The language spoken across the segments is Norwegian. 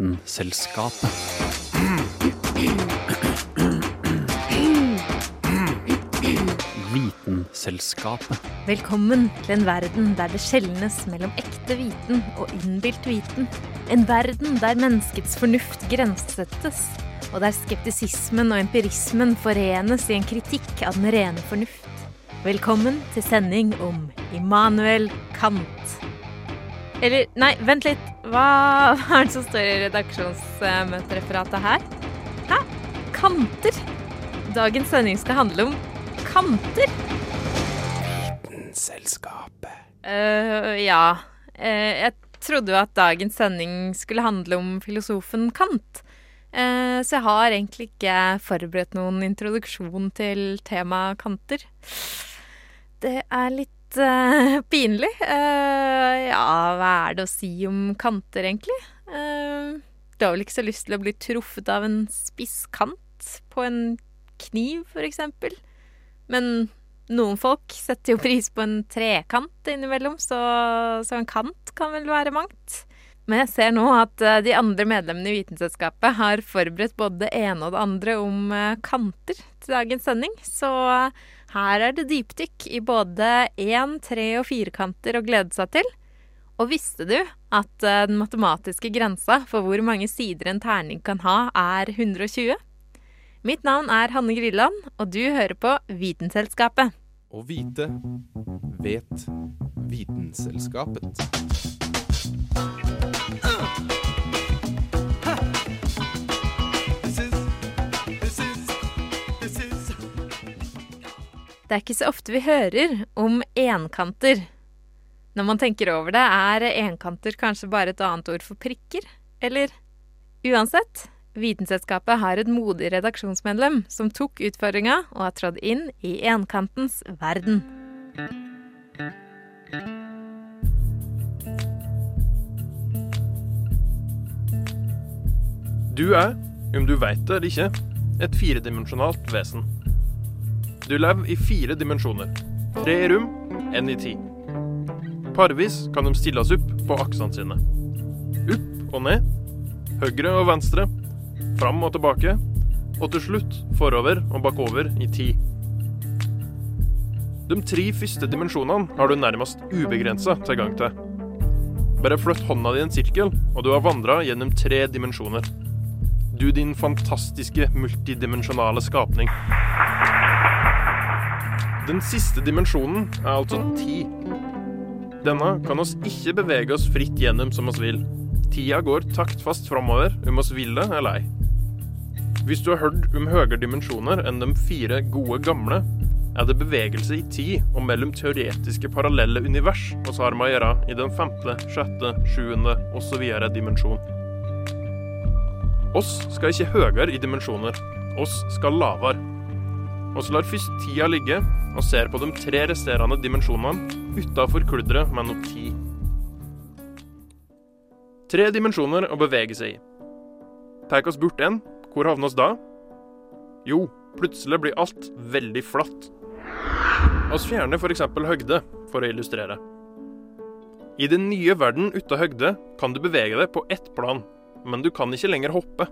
Vitenselskapet. Vitenselskapet. Velkommen til en verden der det skjelnes mellom ekte viten og innbilt viten. En verden der menneskets fornuft grensesettes, og der skeptisismen og empirismen forenes i en kritikk av den rene fornuft. Velkommen til sending om Immanuel Kant. Eller, nei, vent litt. Hva, hva er det som står i redaksjonsmøtereferatet her? Hæ? Kanter? Dagens sending skal handle om kanter. Vitenselskapet. Uh, ja. Uh, jeg trodde jo at dagens sending skulle handle om filosofen Kant. Uh, så jeg har egentlig ikke forberedt noen introduksjon til temaet kanter. Det er litt eh, pinlig. Uh, ja, hva er det å si om kanter, egentlig? Uh, du har vel ikke så lyst til å bli truffet av en spiss kant på en kniv, eksempel? Men noen folk setter jo pris på en trekant innimellom, så, så en kant kan vel være mangt. Men jeg ser nå at de andre medlemmene i Vitenselskapet har forberedt både det ene og det andre om kanter til dagens sending, så her er det dypdykk i både én-, tre- og firkanter å glede seg til. Og visste du at eh, den matematiske grensa for hvor mange sider en terning kan ha, er 120? Mitt navn er Hanne Grilland, og du hører på Vitenselskapet. Å vite vet Vitenselskapet. Det er ikke så ofte vi hører om enkanter. Når man tenker over det, er enkanter kanskje bare et annet ord for prikker? Eller uansett, Vitenselskapet har et modig redaksjonsmedlem som tok utfordringa og har trådt inn i enkantens verden. Du er, om du veit det eller ikke, et firedimensjonalt vesen. Du lever i fire dimensjoner. Tre i rom, én i tid. Parvis kan de stilles opp på aksene sine. Opp og ned, høyre og venstre, fram og tilbake, og til slutt forover og bakover i tid. De tre første dimensjonene har du nærmest ubegrensa tilgang til. Bare flytt hånda di i en sirkel, og du har vandra gjennom tre dimensjoner. Du din fantastiske multidimensjonale skapning. Den siste dimensjonen er altså ti. Denne kan oss ikke bevege oss fritt gjennom som oss vil. Tida går taktfast framover om oss vil det eller ei. Hvis du har hørt om høyere dimensjoner enn de fire gode gamle, er det bevegelse i tid og mellom teoretiske parallelle univers vi har med å gjøre i den femte, sjette, sjuende osv. dimensjon. Oss skal ikke høyere i dimensjoner. Oss skal lavere. Oss lar først tida ligge og ser på de tre resterende dimensjonene utafor kludderet med noe tid. Tre dimensjoner å bevege seg i. Tar oss bort en, hvor havner oss da? Jo, plutselig blir alt veldig flatt. Oss fjerner f.eks. høgde, for å illustrere. I den nye verden uten høgde kan du bevege deg på ett plan, men du kan ikke lenger hoppe.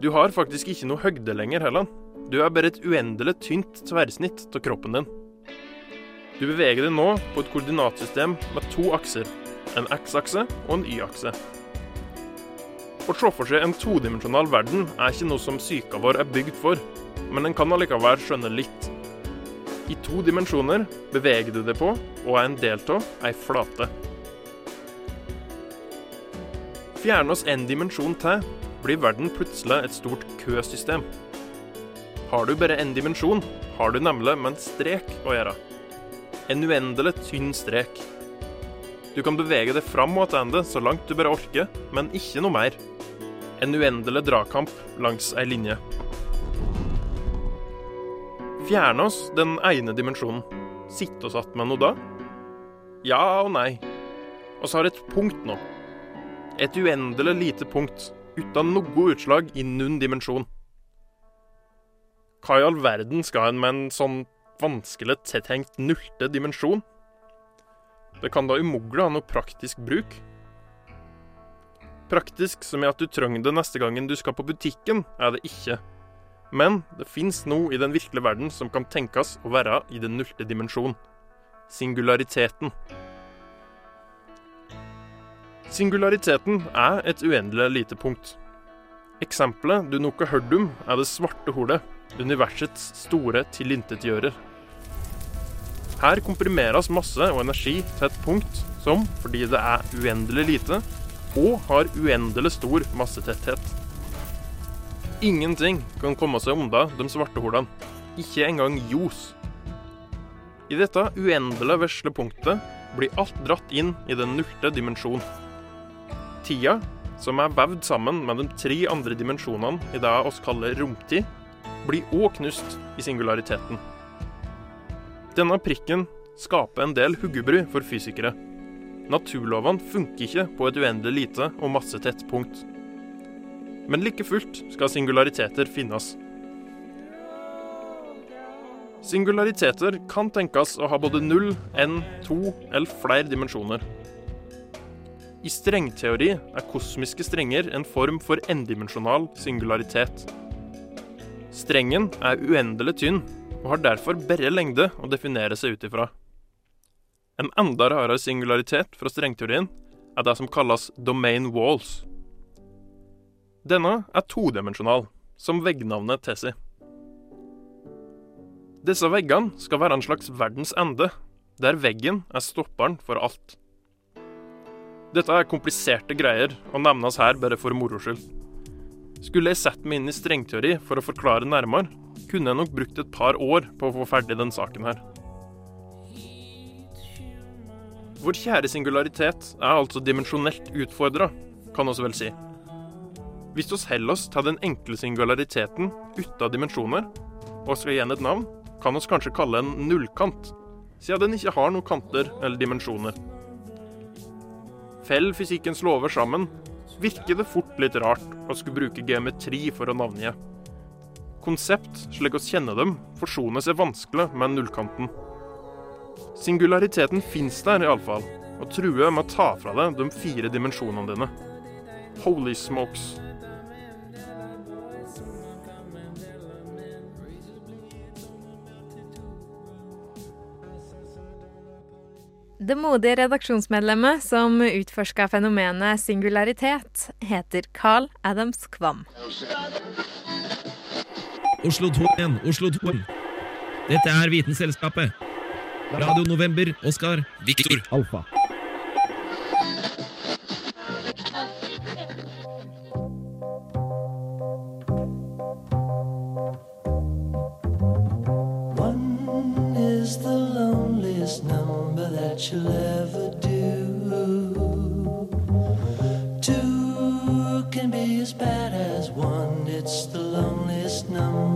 Du har faktisk ikke noe høgde lenger heller. Du er bare et uendelig tynt tverrsnitt av kroppen din. Du beveger deg nå på et koordinatsystem med to akser. En X-akse og en Y-akse. Å se for seg en todimensjonal verden er ikke noe som psyka vår er bygd for, men en kan allikevel skjønne litt. I to dimensjoner beveger du deg på og er en del av ei flate. Fjerne oss en dimensjon til, blir verden plutselig et stort køsystem. Har du bare en dimensjon, har du nemlig med en strek å gjøre. En uendelig tynn strek. Du kan bevege deg fram og tilbake så langt du bare orker, men ikke noe mer. En uendelig dragkamp langs ei linje. Fjerne oss den ene dimensjonen. Sitte oss att med noe da? Ja og nei. Oss har et punkt nå. Et uendelig lite punkt, uten noe utslag i noen dimensjon. Hva i all verden skal en med en sånn vanskelig tiltenkt nullte dimensjon? Det kan da umulig ha noe praktisk bruk. Praktisk som i at du trenger det neste gangen du skal på butikken, er det ikke. Men det fins noe i den virkelige verden som kan tenkes å være i den nullte dimensjon. Singulariteten. Singulariteten er et uendelig lite punkt. Eksempelet du nok har hørt om, er det svarte hullet, universets store tilintetgjører. Her komprimeres masse og energi til et punkt som, fordi det er uendelig lite, og har uendelig stor massetetthet. Ingenting kan komme seg unna de svarte hullene, ikke engang ljos. I dette uendelig vesle punktet blir alt dratt inn i den nullte dimensjon. Tida, som er vevd sammen med de tre andre dimensjonene i det oss kaller romtid, blir òg knust i singulariteten. Denne prikken skaper en del huggebry for fysikere. Naturlovene funker ikke på et uendelig lite og massetett punkt. Men like fullt skal singulariteter finnes. Singulariteter kan tenkes å ha både null, en, to eller flere dimensjoner. I strengteori er kosmiske strenger en form for endimensjonal singularitet. Strengen er uendelig tynn og har derfor bare lengde å definere seg ut ifra. En enda rarere singularitet fra strengteorien er det som kalles domain walls. Denne er todimensjonal, som veggnavnet tilsier. Disse veggene skal være en slags verdens ende, der veggen er stopperen for alt. Dette er kompliserte greier, og nevnes her bare for moro skyld. Skulle jeg sett meg inn i strengteori for å forklare nærmere, kunne jeg nok brukt et par år på å få ferdig den saken her. Vår kjære singularitet er altså dimensjonelt utfordra, kan vi vel si. Hvis vi holder oss til den enkle singulariteten uten dimensjoner, og skal gi den et navn, kan vi kanskje kalle den nullkant, siden den ikke har noen kanter eller dimensjoner. Fell fysikkens lover sammen, virker det fort litt rart å skulle bruke geometri for å navngi. Konsept, slik oss kjenner dem, forsoner seg vanskelig med nullkanten. Singulariteten fins der, iallfall, og truer med å ta fra deg de fire dimensjonene dine. Holy smokes. Det modige redaksjonsmedlemmet som utforska fenomenet singularitet, heter Carl Adams Kvam. Oslo 2 igjen, Oslo 2. Dette er Vitenselskapet. Radio November, Oskar, Viktor. Alfa.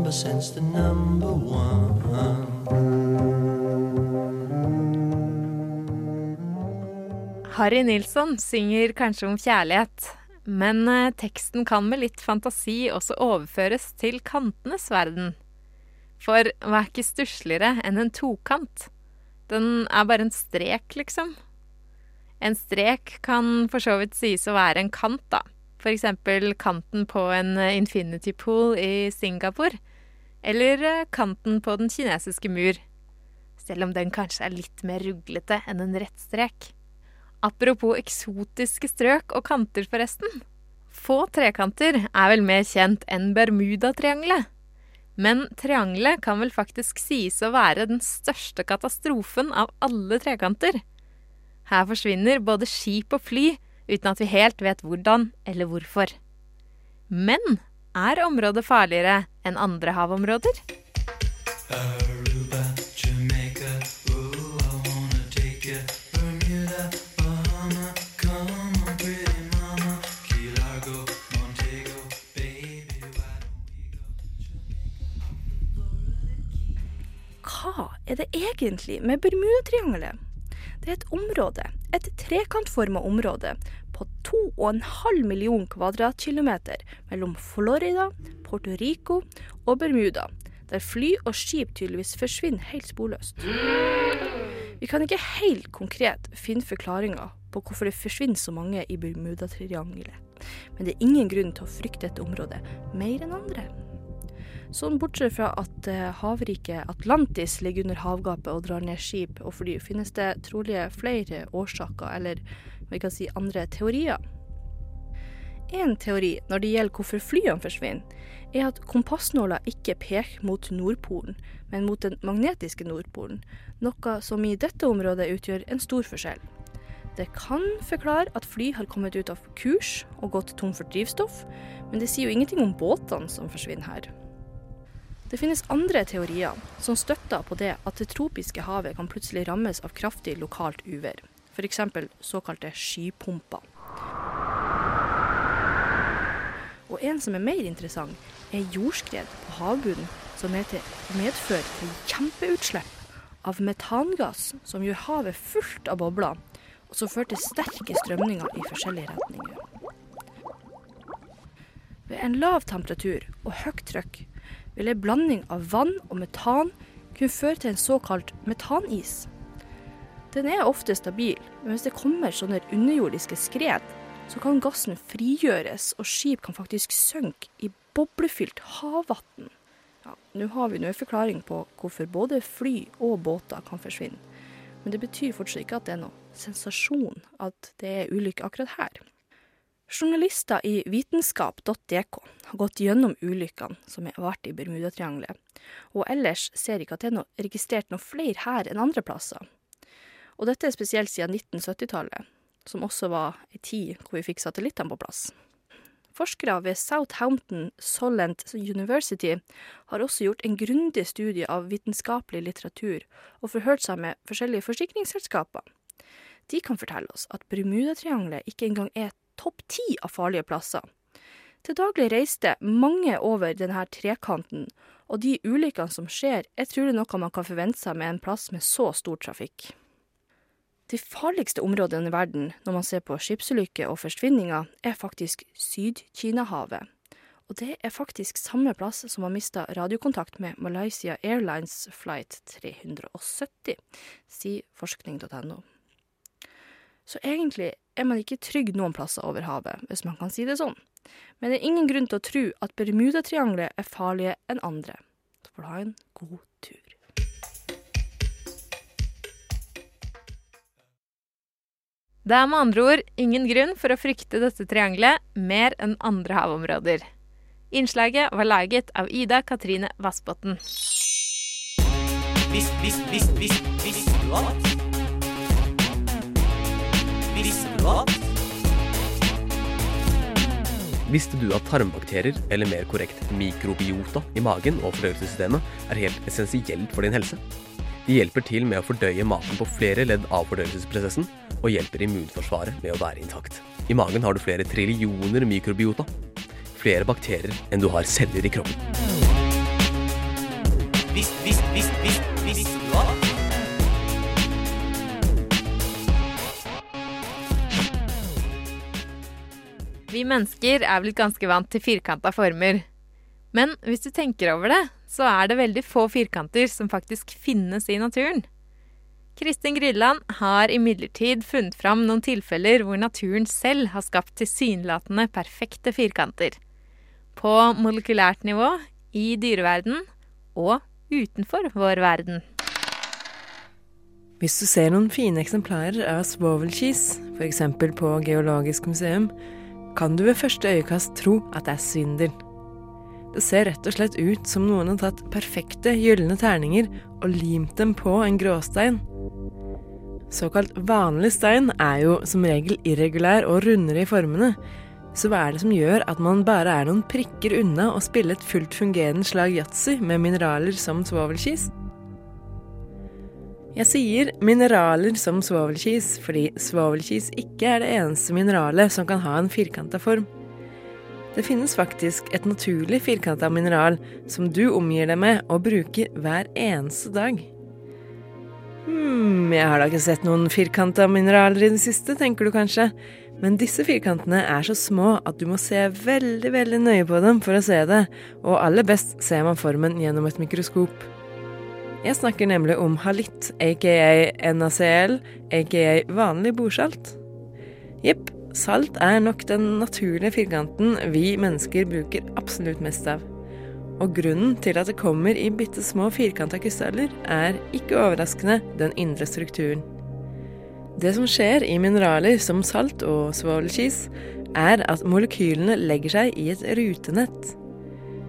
Number since the number one. Harry Nilsson synger kanskje om kjærlighet, men eh, teksten kan med litt fantasi også overføres til kantenes verden. For hva er ikke stussligere enn en tokant? Den er bare en strek, liksom. En strek kan for så vidt sies å være en kant, da. F.eks. kanten på en eh, infinity pool i Singapore. Eller eh, kanten på den kinesiske mur. Selv om den kanskje er litt mer ruglete enn en rettstrek. Apropos eksotiske strøk og kanter, forresten. Få trekanter er vel mer kjent enn Bermudatriangelet. Men triangelet kan vel faktisk sies å være den største katastrofen av alle trekanter. Her forsvinner både skip og fly uten at vi helt vet hvordan eller hvorfor. Men er området farligere enn andre havområder? Hva er det egentlig med Bermudatriangelet? Det er et område, et trekantforma område, 2,5 million kvadratkilometer mellom Florida, Puerto Rico og Bermuda, der fly og skip tydeligvis forsvinner helt sporløst. Vi kan ikke helt konkret finne forklaringa på hvorfor det forsvinner så mange i Bermudatriangelet. Men det er ingen grunn til å frykte dette området mer enn andre. Sånn bortsett fra at eh, havriket Atlantis ligger under havgapet og drar ned skip og fly, finnes det trolig flere årsaker, eller vi kan si andre teorier. En teori når det gjelder hvorfor flyene forsvinner, er at kompassnåla ikke peker mot Nordpolen, men mot den magnetiske Nordpolen, noe som i dette området utgjør en stor forskjell. Det kan forklare at fly har kommet ut av kurs og gått tom for drivstoff, men det sier jo ingenting om båtene som forsvinner her. Det finnes andre teorier som støtter på det at det tropiske havet kan plutselig rammes av kraftig lokalt uvær, f.eks. såkalte skypumper. Og en som er mer interessant, er jordskred på havbunnen som medfører til kjempeutslipp av metangass som gjør havet fullt av bobler, og som fører til sterke strømninger i forskjellige retninger. Ved en lav temperatur og høyt trykk vil en blanding av vann og metan kunne føre til en såkalt metanis. Den er ofte stabil, men hvis det kommer sånne underjordiske skred, så kan gassen frigjøres, og skip kan faktisk synke i boblefylt havvann. Ja, Nå har vi nå en forklaring på hvorfor både fly og båter kan forsvinne, men det betyr fortsatt ikke at det er noe sensasjon at det er ulykke akkurat her. Journalister i vitenskap.dk har gått gjennom ulykkene som har vært i Bermudatriangelet, og ellers ser ikke at det er noe, registrert noe flere her enn andre plasser. Og dette er spesielt siden 1970-tallet, som også var ei tid hvor vi fikk satellittene på plass. Forskere ved Southampton Solent University har også gjort en grundig studie av vitenskapelig litteratur og forhørt seg med forskjellige forsikringsselskaper. De kan fortelle oss at Bermudatriangelet ikke engang er topp ti av farlige plasser. Til daglig reiste mange over denne trekanten, og de ulykkene som skjer, er trolig noe man kan forvente seg med en plass med så stor trafikk. De farligste områdene i verden når man ser på skipsulykker og forsvinninger, er faktisk Syd-Kina-havet. Og det er faktisk samme plass som har mista radiokontakt med Malaysia Airlines flight 370, sier forskning.no. Så egentlig er man ikke trygg noen plasser over havet, hvis man kan si det sånn. Men det er ingen grunn til å tro at Bermudatriangelet er farligere enn andre. Så får du ha en god tur. Det er med andre ord ingen grunn for å frykte dette triangelet mer enn andre havområder. Innslaget var laget av Ida Katrine Vassbotn. Visst, visst, visst, visst, visst, visst? Visste du at? Visste du at tarmbakterier, eller mer korrekt mikrobiota, i magen og fordøyelsessystemet er helt essensielt for din helse? De hjelper til med å fordøye maten på flere ledd av fordøyelsesprosessen, og hjelper immunforsvaret med å være intakt. I magen har du flere trillioner mikrobiota. Flere bakterier enn du har celler i kroppen. Visst, visst, visst, visst, visste du at? Vi mennesker er blitt ganske vant til firkanta former. Men hvis du tenker over det, så er det veldig få firkanter som faktisk finnes i naturen. Kristin Grydland har imidlertid funnet fram noen tilfeller hvor naturen selv har skapt tilsynelatende perfekte firkanter. På molekylært nivå, i dyreverden og utenfor vår verden. Hvis du ser noen fine eksemplarer av svovelkis, f.eks. på Geologisk museum, kan du ved første øyekast tro at det er svindel. Det ser rett og slett ut som noen har tatt perfekte gylne terninger og limt dem på en gråstein. Såkalt vanlig stein er jo som regel irregulær og rundere i formene, så hva er det som gjør at man bare er noen prikker unna å spille et fullt fungerende slag yatzy med mineraler som svovelkis? Jeg sier mineraler som svovelkis fordi svovelkis ikke er det eneste mineralet som kan ha en firkanta form. Det finnes faktisk et naturlig firkanta mineral som du omgir deg med og bruker hver eneste dag. Hm, jeg har da ikke sett noen firkanta mineraler i det siste, tenker du kanskje. Men disse firkantene er så små at du må se veldig, veldig nøye på dem for å se det, og aller best ser man formen gjennom et mikroskop. Jeg snakker nemlig om halitt, aka NaCl, aka vanlig bordsalt. Jepp, salt er nok den naturlige firkanten vi mennesker bruker absolutt mest av. Og grunnen til at det kommer i bitte små firkanta krystaller, er ikke overraskende den indre strukturen. Det som skjer i mineraler som salt og svovelkis, er at molekylene legger seg i et rutenett.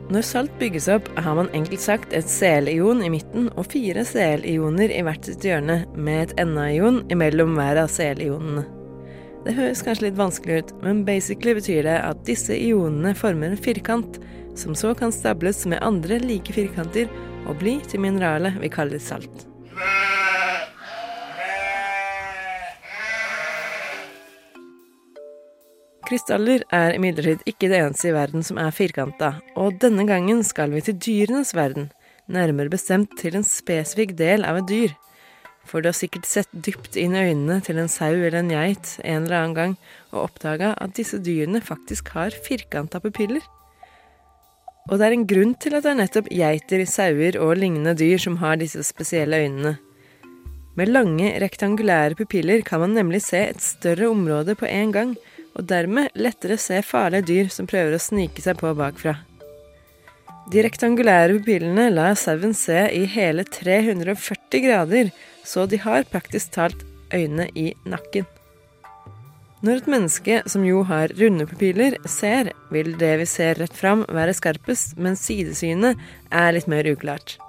Når salt bygges opp, har man enkelt sagt et Cl-ion i midten og fire Cl-ioner i hvert sitt hjørne, med et Na-ion imellom hver av Cl-ionene. Det høres kanskje litt vanskelig ut, men basically betyr det at disse ionene former en firkant, som så kan stables med andre like firkanter og bli til mineralet vi kaller salt. Krystaller er imidlertid ikke det eneste i verden som er firkanta, og denne gangen skal vi til dyrenes verden, nærmere bestemt til en spesifikk del av et dyr. For du har sikkert sett dypt inn i øynene til en sau eller en geit en eller annen gang og oppdaga at disse dyrene faktisk har firkanta pupiller. Og det er en grunn til at det er nettopp geiter, sauer og lignende dyr som har disse spesielle øynene. Med lange, rektangulære pupiller kan man nemlig se et større område på en gang, og dermed lettere se farlige dyr som prøver å snike seg på bakfra. De rektangulære pupillene lar sauen se i hele 340 grader, så de har praktisk talt øynene i nakken. Når et menneske, som jo har runde pupiller, ser, vil det vi ser rett fram, være skarpest, mens sidesynet er litt mer uklart.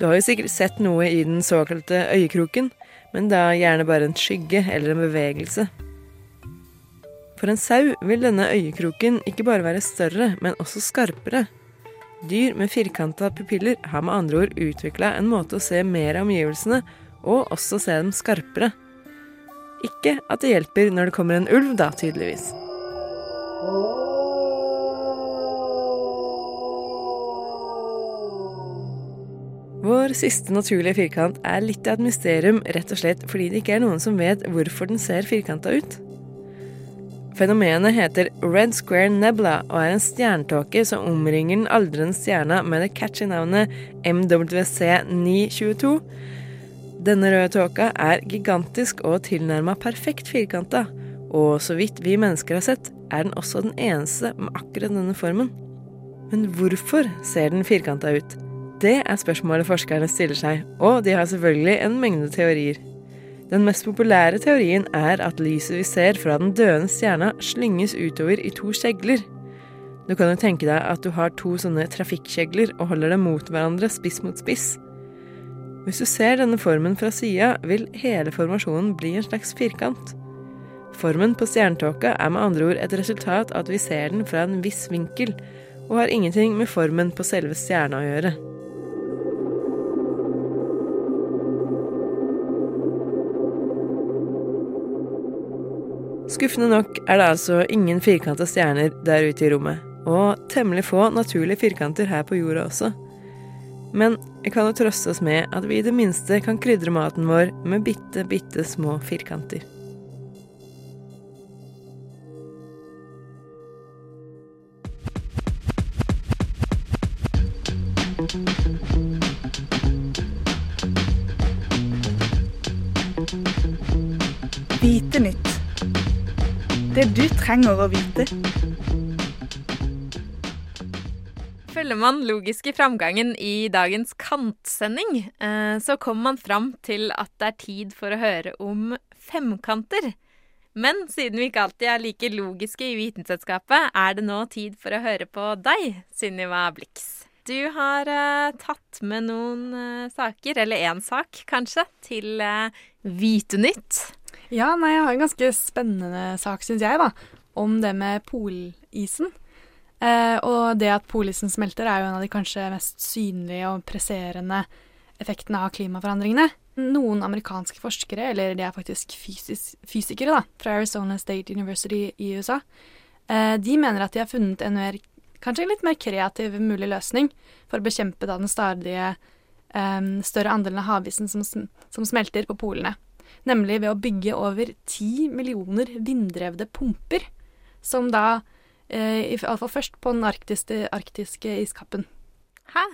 Du har jo sikkert sett noe i den såkalte øyekroken, men da gjerne bare en skygge eller en bevegelse. For en sau vil denne øyekroken ikke bare være større, men også skarpere. Dyr med firkanta pupiller har med andre ord utvikla en måte å se mer av omgivelsene, og også se dem skarpere. Ikke at det hjelper når det kommer en ulv, da, tydeligvis. Vår siste naturlige firkant er litt av et mysterium, rett og slett fordi det ikke er noen som vet hvorfor den ser firkanta ut. Fenomenet heter Red Square Nebula og er en stjernetåke som omringer den aldrende stjerna med det catchy navnet MWC 922. Denne røde tåka er gigantisk og tilnærma perfekt firkanta, og så vidt vi mennesker har sett, er den også den eneste med akkurat denne formen. Men hvorfor ser den firkanta ut? Det er spørsmålet forskerne stiller seg, og de har selvfølgelig en mengde teorier. Den mest populære teorien er at lyset vi ser fra den døende stjerna, slynges utover i to kjegler. Du kan jo tenke deg at du har to sånne trafikkjegler og holder dem mot hverandre, spiss mot spiss. Hvis du ser denne formen fra sida, vil hele formasjonen bli en slags firkant. Formen på stjernetåka er med andre ord et resultat av at vi ser den fra en viss vinkel, og har ingenting med formen på selve stjerna å gjøre. Skuffende nok er det altså ingen firkanta stjerner der ute i rommet, og temmelig få naturlige firkanter her på jorda også. Men vi kan jo trøste oss med at vi i det minste kan krydre maten vår med bitte, bitte små firkanter. Hvite nytt. Det du trenger å vite. Følger man logisk i framgangen i dagens kantsending, eh, så kommer man fram til at det er tid for å høre om femkanter. Men siden vi ikke alltid er like logiske i Vitenselskapet, er det nå tid for å høre på deg, Sunniva Blix. Du har uh, tatt med noen uh, saker, eller én sak kanskje, til uh, Vitenytt. Ja, nei, jeg har en ganske spennende sak, syns jeg, da. Om det med polisen. Eh, og det at polisen smelter, er jo en av de kanskje mest synlige og presserende effektene av klimaforandringene. Noen amerikanske forskere, eller de er faktisk fysis fysikere, da, fra Arizona State University i USA, eh, de mener at de har funnet en mer, kanskje litt mer kreativ mulig løsning for å bekjempe da den stadige eh, større andelen av havisen som, som smelter på polene nemlig ved å bygge over ti millioner vinddrevne pumper, som da eh, iallfall først på den arktiske, arktiske iskappen. Hæ?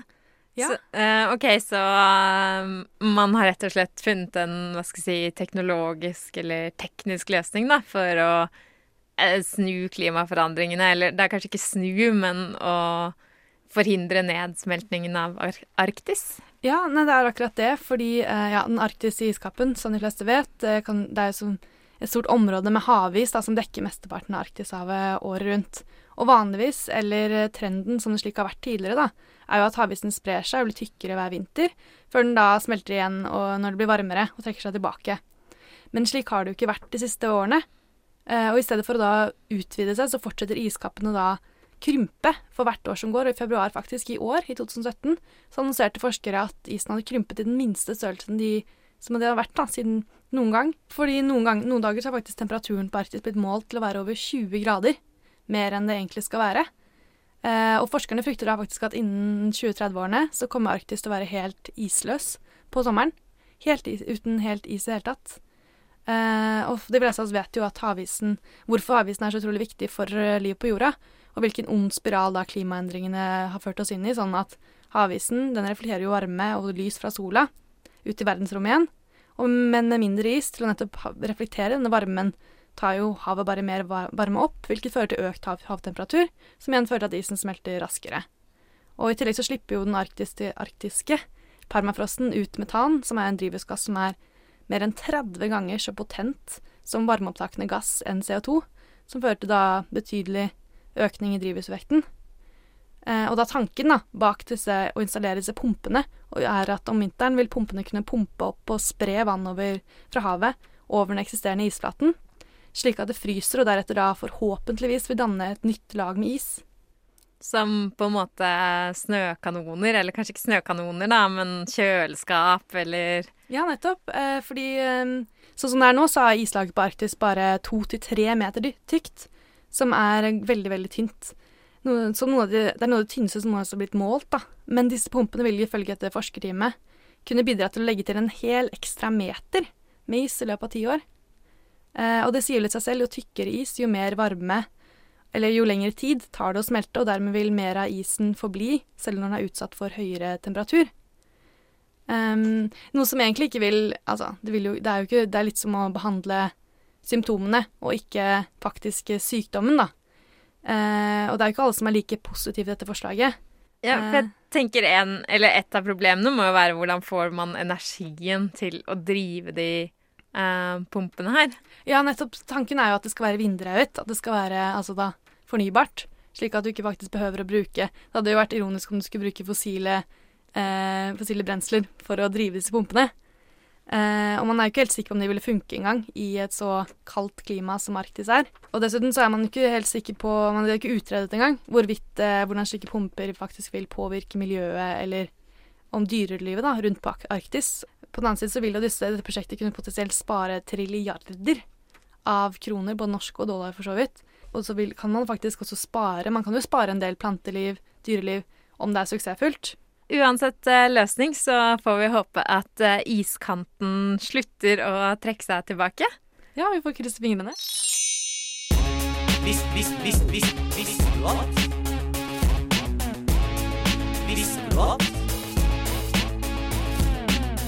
Ja. Så, eh, OK, så eh, man har rett og slett funnet en hva skal jeg si, teknologisk eller teknisk løsning da, for å eh, snu klimaforandringene. Eller det er kanskje ikke snu, men å forhindre nedsmeltningen av Ar Arktis? Ja, nei, det er akkurat det. Fordi eh, ja, den arktiske iskappen, som de fleste vet, det, kan, det er jo et stort område med havis da, som dekker mesteparten av Arktishavet året rundt. Og vanligvis, eller eh, trenden som det slik har vært tidligere, da, er jo at havisen sprer seg og blir tykkere hver vinter, før den da smelter igjen når det blir varmere og trekker seg tilbake. Men slik har det jo ikke vært de siste årene. Eh, og i stedet for å da utvide seg, så fortsetter iskappene da krympe for hvert år som går. Og i februar faktisk i år, i 2017, så annonserte forskere at isen hadde krympet i den minste størrelsen de, som det har vært da, siden noen gang. Fordi noen, gang, noen dager så har faktisk temperaturen på Arktis blitt målt til å være over 20 grader. Mer enn det egentlig skal være. Eh, og forskerne frykter da faktisk at innen 2030-årene så kommer Arktis til å være helt isløs på sommeren. Helt is, uten helt is i det hele tatt. Eh, og de fleste av oss vet jo at havisen, hvorfor havisen er så utrolig viktig for uh, livet på jorda, og hvilken ond spiral da klimaendringene har ført oss inn i. Sånn at havisen den reflekterer jo varme og lys fra sola ut i verdensrommet igjen. Og, men med mindre is til å nettopp reflektere denne varmen, tar jo havet bare mer varme opp, hvilket fører til økt hav havtemperatur, som igjen fører til at isen smelter raskere. Og i tillegg så slipper jo den arktiske, arktiske permafrosten ut metan, som er en drivhusgass som er mer enn 30 ganger så potent som varmeopptakende gass enn CO2, som fører til da betydelig økning i drivhusvekten. Eh, og da tanken da, bak disse, å installere disse pumpene er at om vinteren vil pumpene kunne pumpe opp og spre vann over fra havet over den eksisterende isflaten, slik at det fryser og deretter da forhåpentligvis vil danne et nytt lag med is. Som på en måte snøkanoner, eller kanskje ikke snøkanoner, da, men kjøleskap eller Ja, nettopp. Eh, fordi eh, sånn som det er nå, så er islaget på Arktis bare to til tre meter tykt. Som er veldig, veldig tynt. Noe, noe de, det er noe av det tynneste som har blitt målt, da. Men disse pumpene vil ifølge et forskerteamet kunne bidra til å legge til en hel ekstra meter med is i løpet av ti år. Eh, og det sier litt seg selv, jo tykkere is, jo mer varme eller jo lengre tid tar det å smelte, og dermed vil mer av isen forbli, selv når den er utsatt for høyere temperatur. Um, noe som egentlig ikke vil Altså, det, vil jo, det er jo ikke Det er litt som å behandle symptomene, og ikke faktisk sykdommen, da. Eh, og det er jo ikke alle som er like positive til dette forslaget. Ja, for jeg tenker en, eller Et av problemene må jo være hvordan får man energien til å drive de eh, pumpene her. Ja, nettopp. Tanken er jo at det skal være vinddrevet. At det skal være altså da, fornybart. Slik at du ikke faktisk behøver å bruke Det hadde jo vært ironisk om du skulle bruke fossile, eh, fossile brensler for å drive disse pumpene. Eh, og man er jo ikke helt sikker på om de ville funke engang i et så kaldt klima som Arktis er. Og dessuten så er man ikke helt sikker på Man har ikke utredet engang hvorvidt eh, hvordan slike pumper faktisk vil påvirke miljøet eller om dyrelivet da, rundt på Arktis. På den annen side så vil jo disse, dette prosjektet kunne potensielt spare trilliarder av kroner, både norske og dollar for så vidt. Og så vil, kan man faktisk også spare Man kan jo spare en del planteliv, dyreliv, om det er suksessfullt. Uansett uh, løsning så får vi håpe at uh, iskanten slutter å trekke seg tilbake. Ja, vi får krysse fingrene. Visst, visst, visst, visst, visst du at? Visste du at?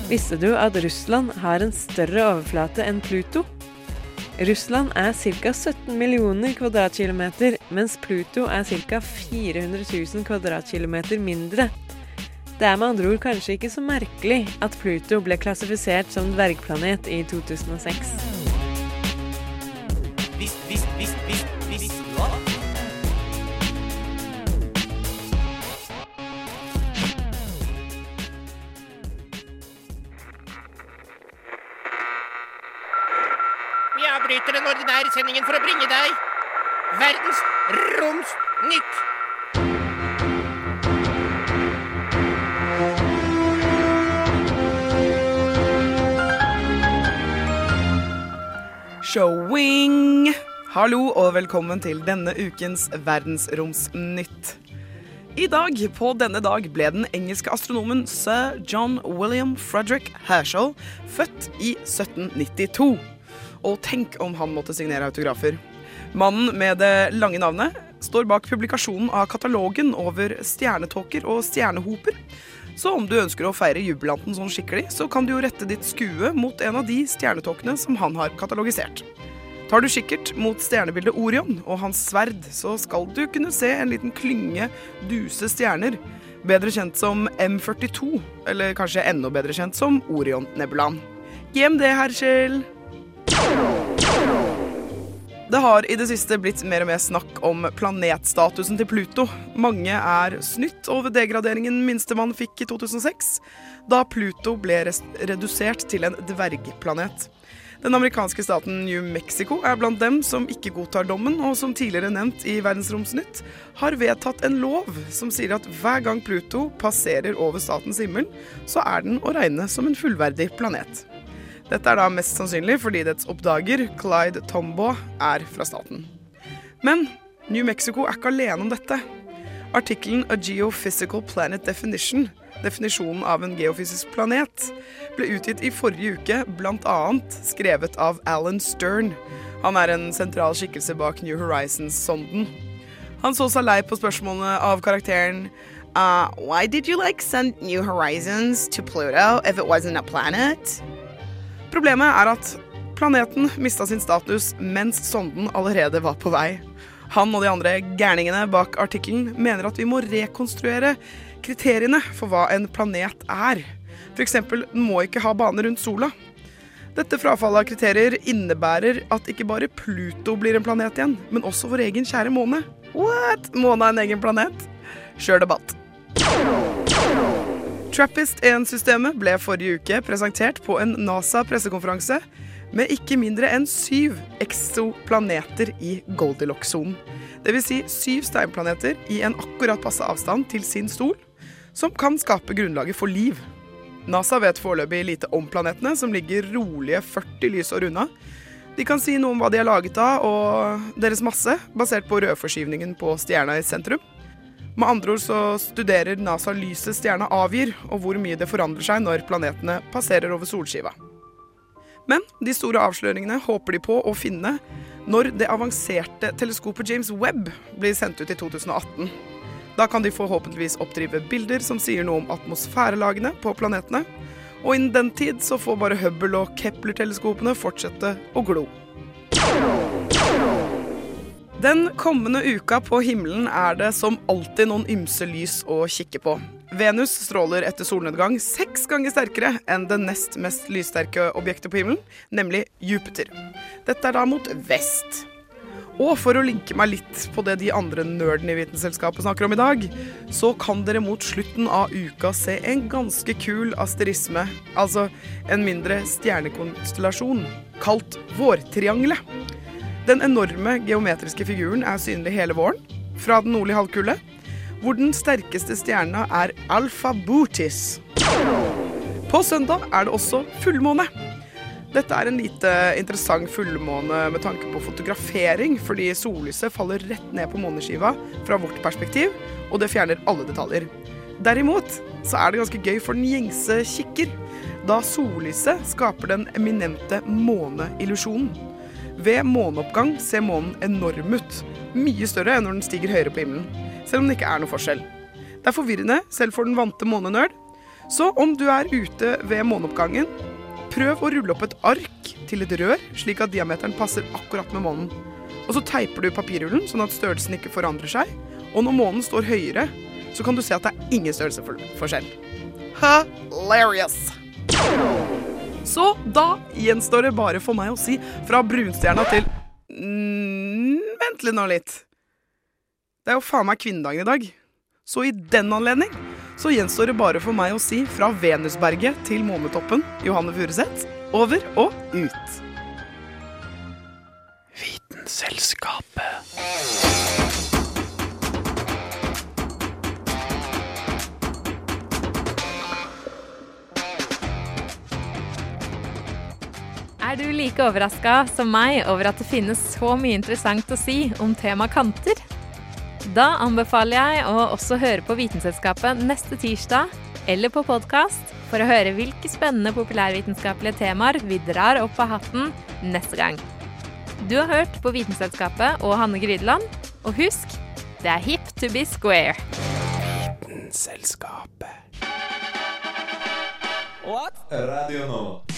Visste du at Russland har en større overflate enn Pluto? Russland er ca. 17 millioner kvadratkilometer, mens Pluto er ca. 400 000 kvadratkilometer mindre. Det er med andre ord kanskje ikke så merkelig at Pluto ble klassifisert som dvergplanet i 2006. Visst, visst, visst, visst, visste? Vi avbryter den ordinære sendingen for å bringe deg Verdens Roms Showing! Hallo og velkommen til denne ukens Verdensromsnytt. I dag, på denne dag, ble den engelske astronomen sir John William Frederick Herschel født i 1792. Og tenk om han måtte signere autografer. Mannen med det lange navnet står bak publikasjonen av katalogen over stjernetåker og stjernehoper. Så om du ønsker å feire jubilanten sånn skikkelig, så kan du jo rette ditt skue mot en av de stjernetåkene som han har katalogisert. Tar du kikkert mot stjernebildet Orion og hans sverd, så skal du kunne se en liten klynge duse stjerner, bedre kjent som M42, eller kanskje enda bedre kjent som Orion-nebulaen. GMD, herr Kjell. Det har i det siste blitt mer og mer snakk om planetstatusen til Pluto. Mange er snytt over degraderingen minstemann fikk i 2006, da Pluto ble redusert til en dvergplanet. Den amerikanske staten New Mexico er blant dem som ikke godtar dommen, og som tidligere nevnt i Verdensromsnytt, har vedtatt en lov som sier at hver gang Pluto passerer over statens himmel, så er den å regne som en fullverdig planet. Dette er da mest sannsynlig fordi dets oppdager, Clyde Tombaugh, er fra staten. Men New Mexico er ikke alene om dette. Artikkelen A Geophysical Planet Definition, definisjonen av en geofysisk planet, ble utgitt i forrige uke, bl.a. skrevet av Alan Stern. Han er en sentral skikkelse bak New Horizons-sonden. Han så seg lei på spørsmålene av karakteren uh, Why did you like send New Horizons to Pluto if it wasn't a planet? Problemet er at planeten mista sin status mens sonden allerede var på vei. Han og de andre gærningene bak artikkelen mener at vi må rekonstruere kriteriene for hva en planet er. F.eks. den må ikke ha bane rundt sola. Dette frafallet av kriterier innebærer at ikke bare Pluto blir en planet igjen, men også vår egen kjære måne. What? Måne er en egen planet? Kjør debatt. Trappist-1-systemet ble forrige uke presentert på en NASA-pressekonferanse med ikke mindre enn syv exoplaneter i Goldilocks-sonen. Dvs. Si syv steinplaneter i en akkurat passe avstand til sin stol, som kan skape grunnlaget for liv. NASA vet foreløpig lite om planetene, som ligger rolige 40 lysår unna. De kan si noe om hva de er laget av og deres masse, basert på rødforskyvningen på stjerna i sentrum. Med andre ord så studerer NASA lyset stjerna avgir, og hvor mye det forandrer seg når planetene passerer over solskiva. Men de store avsløringene håper de på å finne når det avanserte teleskopet James Webb blir sendt ut i 2018. Da kan de forhåpentligvis oppdrive bilder som sier noe om atmosfærelagene på planetene. Og innen den tid så får bare Hubble og Kepler-teleskopene fortsette å glo. Den kommende uka på himmelen er det som alltid noen ymse lys å kikke på. Venus stråler etter solnedgang seks ganger sterkere enn det nest mest lyssterke objektet på himmelen, nemlig Jupiter. Dette er da mot vest. Og for å linke meg litt på det de andre nerdene i Vitenselskapet snakker om i dag, så kan dere mot slutten av uka se en ganske kul asterisme, altså en mindre stjernekonstellasjon, kalt Vårtriangelet. Den enorme geometriske figuren er synlig hele våren, fra den nordlige halvkule, hvor den sterkeste stjerna er Alfa Bootis. På søndag er det også fullmåne. Dette er en lite interessant fullmåne med tanke på fotografering, fordi sollyset faller rett ned på måneskiva fra vårt perspektiv, og det fjerner alle detaljer. Derimot så er det ganske gøy for den gjengse kikker, da sollyset skaper den eminente måneillusjonen. Ved måneoppgang ser månen enorm ut, mye større enn når den stiger høyere på himmelen, selv om det ikke er noe forskjell. Det er forvirrende, selv for den vante månenerd. Så om du er ute ved måneoppgangen, prøv å rulle opp et ark til et rør, slik at diameteren passer akkurat med månen. Og så teiper du papirrullen, sånn at størrelsen ikke forandrer seg. Og når månen står høyere, så kan du se at det er ingen størrelsesforskjell. Hilarious! Så da gjenstår det bare for meg å si fra brunstjerna til mm, Vent litt nå litt. Det er jo faen meg kvinnedagen i dag. Så i den anledning så gjenstår det bare for meg å si fra Venusberget til månetoppen, Johanne Furuseth, over og ut. Vitenselskapet. Er du like overraska som meg over at det finnes så mye interessant å si om temaet kanter? Da anbefaler jeg å også høre på Vitenselskapet neste tirsdag, eller på podkast, for å høre hvilke spennende populærvitenskapelige temaer vi drar opp av hatten neste gang. Du har hørt på Vitenselskapet og Hanne Grydeland, og husk, det er hip to be square. Vitenselskapet. What? Radio Nova.